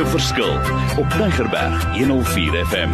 'n verskil op Tigerberg 104 FM.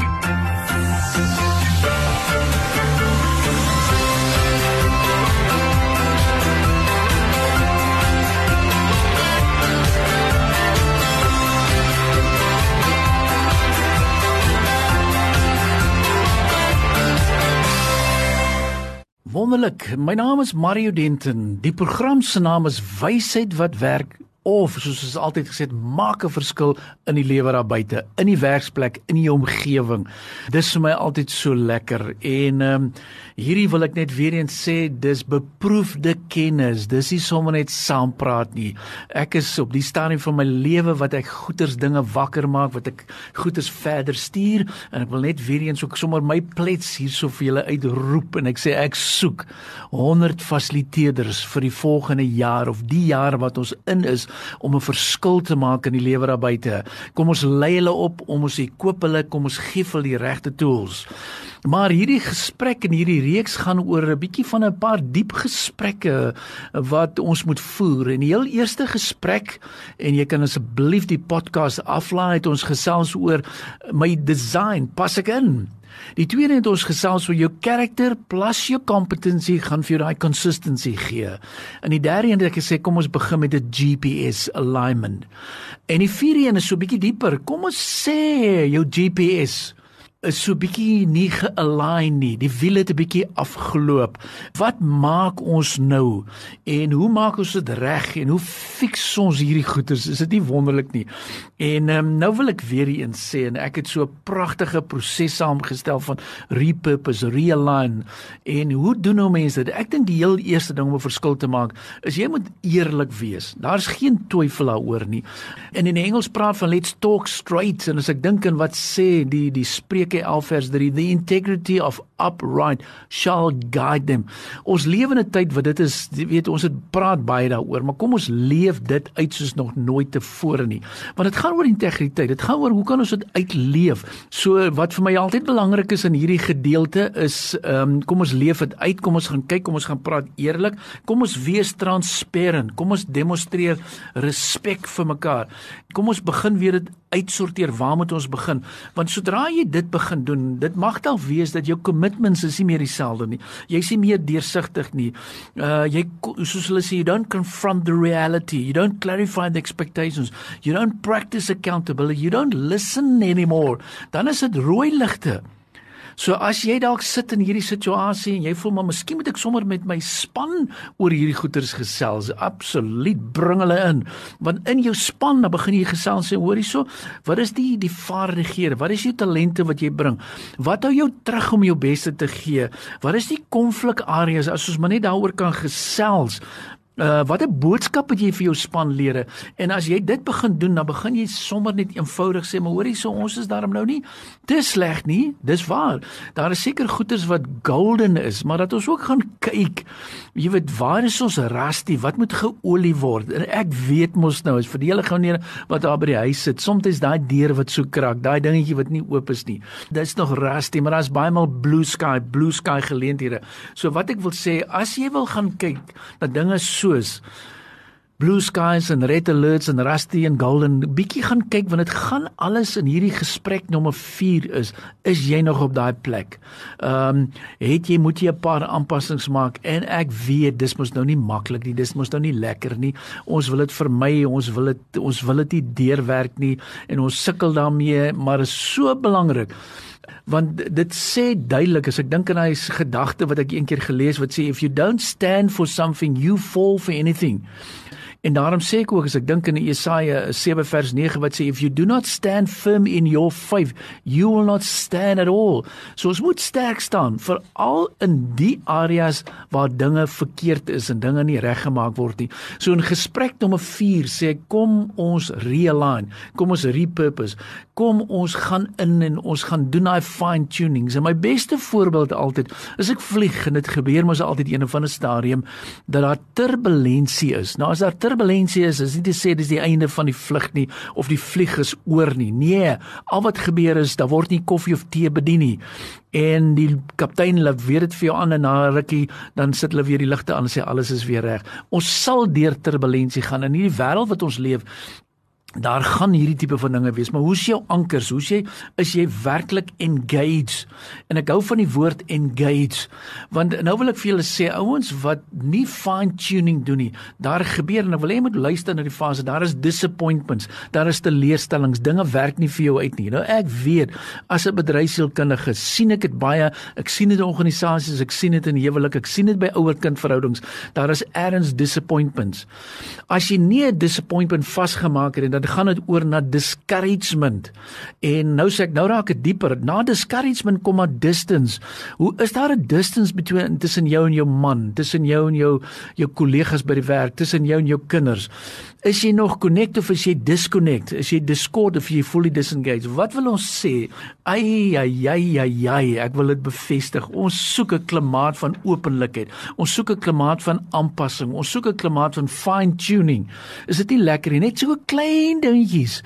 Wonderlik. My naam is Mario Denton. Die program se naam is Wysheid wat werk of soos ons altyd gesê het, maak 'n verskil in die lewe daar buite, in die werksplek, in die omgewing. Dis vir my altyd so lekker. En ehm um, hierdie wil ek net weer eens sê, dis beproefde kennis. Dis nie sommer net saampraat nie. Ek is op die stadium van my lewe wat ek goeters dinge wakker maak, wat ek goeters verder stuur en ek wil net weer eens ook sommer my plets hierso vir julle uitroep en ek sê ek soek 100 fasiliteerders vir die volgende jaar of die jaar wat ons in is om 'n verskil te maak in die lewe daar buite. Kom ons lei hulle op, om ons koop hulle, kom ons gee hulle die regte tools. Maar hierdie gesprek en hierdie reeks gaan oor 'n bietjie van 'n paar diep gesprekke wat ons moet voer. En die heel eerste gesprek en jy kan asseblief die podcast aflaai het ons gesels oor my design, pas ek in? Die tweede het ons gesels oor jou karakter plus jou kompetensie gaan vir jou daai consistency gee. En die derde een het ek gesê kom ons begin met 'n GPS alignment. En die vierde een is so bietjie dieper. Kom ons sê jou GPS is so bietjie nie ge-align nie. Die wiele het 'n bietjie afgeloop. Wat maak ons nou? En hoe maak ons dit reg? En hoe fix ons hierdie goeters? Is dit nie wonderlik nie? En um, nou wil ek weer eens sê en ek het so 'n pragtige proses saamgestel van repurpose, realign. En hoe doen nou mense dit? Ek dink die heel eerste ding om 'n verskil te maak is jy moet eerlik wees. Daar's geen twyfel daaroor nie. En in Engels praat van let's talk straight en as ek dink aan wat sê die die spreek Spreuke 11 vers 3 the integrity of upright shall guide them. Ons lewe in 'n tyd wat dit is, weet ons het praat baie daaroor, maar kom ons leef dit uit soos nog nooit tevore nie. Want dit gaan oor integriteit. Dit gaan oor hoe kan ons dit uitleef? So wat vir my altyd belangrik is in hierdie gedeelte is ehm um, kom ons leef dit uit. Kom ons gaan kyk, kom ons gaan praat eerlik. Kom ons wees transparant. Kom ons demonstreer respek vir mekaar. Kom ons begin weer dit uitsorteer. Waar moet ons begin? Want sodra jy dit begin doen, dit mag dalk wees dat jou commitments is nie meer dieselfde nie. Jy's nie meer deursigtig nie. Uh jy soos hulle sê you don't confront the reality. You don't clarify the expectations. You don't practice accountability. You don't listen anymore. Dan is dit rooi ligte. So as jy dalk sit in hierdie situasie en jy voel maar miskien moet ek sommer met my span oor hierdie goeters gesels. Absoluut bring hulle in. Want in jou span dan begin jy gesels en hoor hierso, wat is die die vaardighede? Wat is jou talente wat jy bring? Wat hou jou terug om jou beste te gee? Wat is die konflikareas as ons maar net daaroor kan gesels? Uh wat 'n boodskap het jy vir jou spanlede? En as jy dit begin doen, dan begin jy sommer net eenvoudig sê, maar hoorie, so ons is daarom nou nie te sleg nie. Dis waar. Daar is seker goeders wat golden is, maar dat ons ook gaan kyk. Jy weet, waar is ons rusty? Wat moet geolie word? En ek weet mos nou, is vir die hele gou nie wat daar by die huis sit. Soms is daai deur wat so krak, daai dingetjie wat nie oop is nie. Dit's nog rusty, maar daar's baie maal blue sky, blue sky geleenthede. So wat ek wil sê, as jy wil gaan kyk, dat dinge so soos Blue Skies en Red Alerts en Rusty en Golden. Bietjie gaan kyk want dit gaan alles in hierdie gesprek nommer 4 is. Is jy nog op daai plek. Ehm um, het jy moet jy 'n paar aanpassings maak? En ek weet dis mos nou nie maklik nie dis mos nou nie lekker nie. Ons wil dit vermy, ons wil dit ons wil dit nie deurwerk nie en ons sukkel daarmee, maar is so belangrik. Want dit sê duidelik as ek dink aan hy gedagte wat ek eendag gelees wat sê if you don't stand for something you fall for anything En daarom sê ek ook as ek dink in Jesaja 7 vers 9 wat sê if you do not stand firm in your faith you will not stand at all. So ons moet sterk staan veral in die areas waar dinge verkeerd is en dinge nie reggemaak word nie. So in gesprek nommer 4 sê ek kom ons realign, kom ons repurpose, kom ons gaan in en ons gaan doen daai fine tunings. En my beste voorbeeld altyd is ek vlieg en dit gebeur mos altyd een van 'n stadium dat daar turbulensie is. Nou as daar turbulensie is, is nie te sê dis die einde van die vlug nie of die vlieg is oor nie. Nee, al wat gebeur is, daar word nie koffie of tee bedien nie. En die kaptein laat weer dit vir jou aan en na rukkie dan sit hulle weer die ligte aan en sê alles is weer reg. Ons sal deur turbulensie gaan in hierdie wêreld wat ons leef Daar gaan hierdie tipe van dinge wees, maar hoe's jou ankers? Hoe's jy is jy werklik engaged? En ek hou van die woord engaged, want nou wil ek vir julle sê ouens wat nie fine tuning doen nie, daar gebeur en ek wil hê jy moet luister na die fase. Daar is disappointments, daar is teleurstellings, dinge werk nie vir jou uit nie. Nou ek weet as 'n bedryfsielkundige sien ek dit baie, ek sien dit in organisasies, ek sien dit in huwelik, ek sien dit by ouer-kind verhoudings. Daar is erns disappointments. As jy nie 'n disappointment vasgemaak het en dan gaan dit oor na discouragement. En nou sê ek nou raak dit dieper. Na discouragement kom maar distance. Hoe is daar 'n distance between tussen jou en jou man, tussen jou en jou jou kollegas by die werk, tussen jou en jou kinders? Is jy nog connect of is jy disconnect? Is jy discord of jy fully disengaged? Wat wil ons sê? Ai ai ai ai ai, ek wil dit bevestig. Ons soek 'n klimaat van openlikheid. Ons soek 'n klimaat van aanpassing. Ons soek 'n klimaat van fine tuning. Is dit nie lekker nie? Net so 'n klein dingetjies.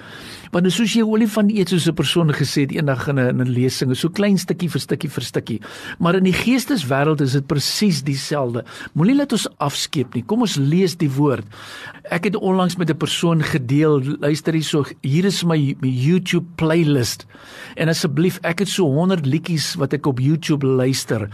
Want soos jy olifant eet soos 'n persoon gesê het eendag in 'n in 'n lesing, so klein stukkie vir stukkie vir stukkie. Maar in die geesteswêreld is dit presies dieselfde. Moenie laat ons afskeep nie. Kom ons lees die woord. Ek het onlangs met 'n persoon gedeel, luister hierso, hier is my, my YouTube playlist. En asseblief, ek het so 100 liedjies wat ek op YouTube luister.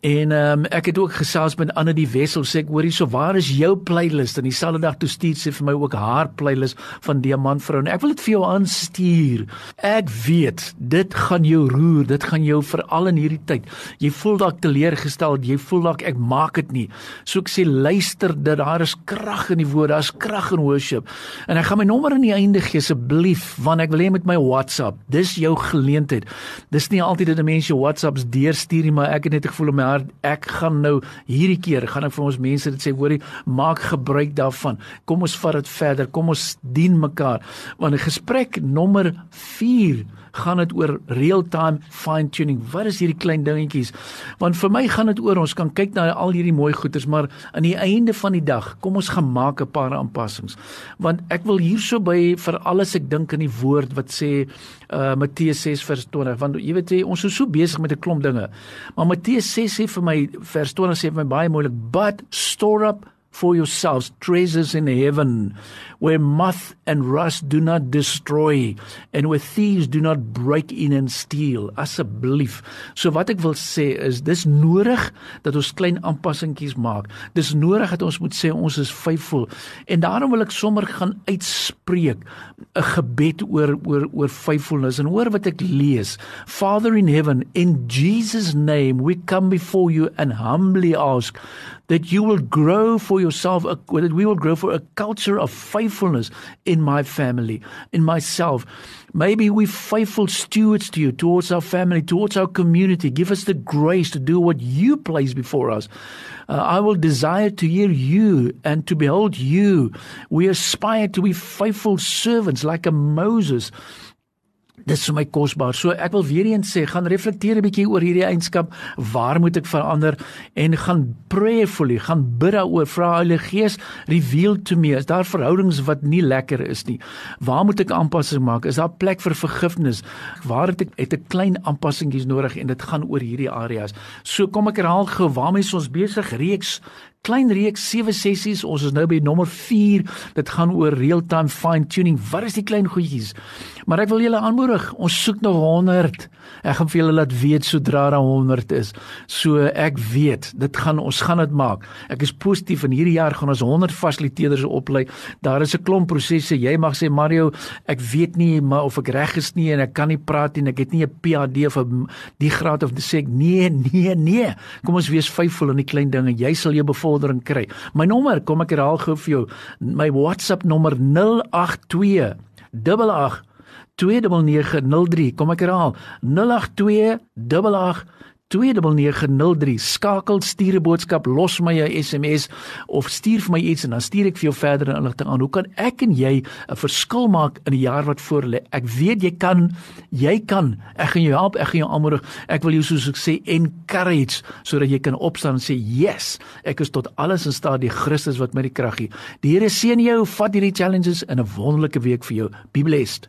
En ehm um, ek het ook gesels met Anne die Wessel sê ek hoor hierso waar is jou playlist en dieselfde dag toe stuur sy vir my ook haar playlist van Diamant vrou en ek wil dit vir jou aanstuur. Ek weet dit gaan jou roer, dit gaan jou veral in hierdie tyd. Jy voel dalk teleurgestel, jy voel dalk ek maak dit nie. So ek sê luister dat daar is krag in die woord, daar's krag in worship. En ek gaan my nommer aan die einde gee asseblief want ek wil hê met my WhatsApp. Dis jou geleentheid. Dis nie altyd dat mense WhatsApps deurstuur nie, maar ek het net gevoel om maar ek gaan nou hierdie keer gaan ek vir ons mense dit sê hoorie maak gebruik daarvan. Kom ons vat dit verder. Kom ons dien mekaar. Want 'n gesprek nommer 4 gaan dit oor real time fine tuning wat is hierdie klein dingetjies? Want vir my gaan dit oor ons kan kyk na al hierdie mooi goeders maar aan die einde van die dag kom ons gaan maak 'n paar aanpassings. Want ek wil hierso by vir alles ek dink in die woord wat sê uh Matteus 6 vers 20 want jy weet jy ons is so besig met 'n klomp dinge. Maar Matteus 6 sê vir my vers 20 sê vir my baie moeilik but store up for yourselves treasures in heaven where moth and rust do not destroy and where thieves do not break in and steal. Asseblief. So wat ek wil sê is dis nodig dat ons klein aanpassingkies maak. Dis nodig dat ons moet sê ons is faithful. En daarom wil ek sommer gaan uitspreek 'n gebed oor oor oor faithfulness. En hoor wat ek lees. Father in heaven in jesus name we come before you and humbly ask that you will grow for yourself, that we will grow for a culture of faithfulness in my family, in myself. Maybe we're faithful stewards to you, towards our family, towards our community. Give us the grace to do what you place before us. Uh, I will desire to hear you and to behold you. We aspire to be faithful servants like a Moses dis vir my kosbaar. So ek wil weer eens sê, gaan reflekteer 'n bietjie oor hierdie eienskap. Waar moet ek verander en gaan prayerfully, gaan bid daaroor, vra Heilige Gees, reveal to me is daar verhoudings wat nie lekker is nie. Waar moet ek aanpassings maak? Is daar plek vir vergifnis? Waar het ek het 'n klein aanpassingkies nodig en dit gaan oor hierdie areas. So kom ek herhaal gou, waarmee is ons besig? Reeks klein reeks sewe sessies. Ons is nou by nommer 4. Dit gaan oor real-time fine tuning. Wat is die klein goedjies? Maar ek wil julle aanmoedig, ons soek nog 100. Ek gaan vir julle laat weet sodra daar 100 is. So ek weet, dit gaan ons gaan dit maak. Ek is positief in hierdie jaar gaan ons 100 fasiliteerders oplei. Daar is 'n klomp prosesse. Jy mag sê Mario, ek weet nie maar of ek reg is nie en ek kan nie praat nie. Ek het nie 'n PhD of 'n die graad of te sê nee, nee, nee. Kom ons wees faithful in die klein dinge. Jy sal jou bevordering kry. My nommer, kom ek herhaal gou vir jou. My WhatsApp nommer 082 88 2903 kom ek herhaal 08288 2903 skakel stuur 'n boodskap los my 'n SMS of stuur vir my iets en dan stuur ek vir jou verdere inligting aan. Hoe kan ek en jy 'n verskil maak in die jaar wat voor lê? Ek weet jy kan jy kan. Ek gaan jou help ek gaan jou aanmoedig. Ek wil jou soos ek sê encourage sodat jy kan opstaan en sê yes ek is tot alles in staat. Die Christus wat my die krag gee. Die Here seën jou vat hierdie challenges in 'n wonderlike week vir jou. Be blessed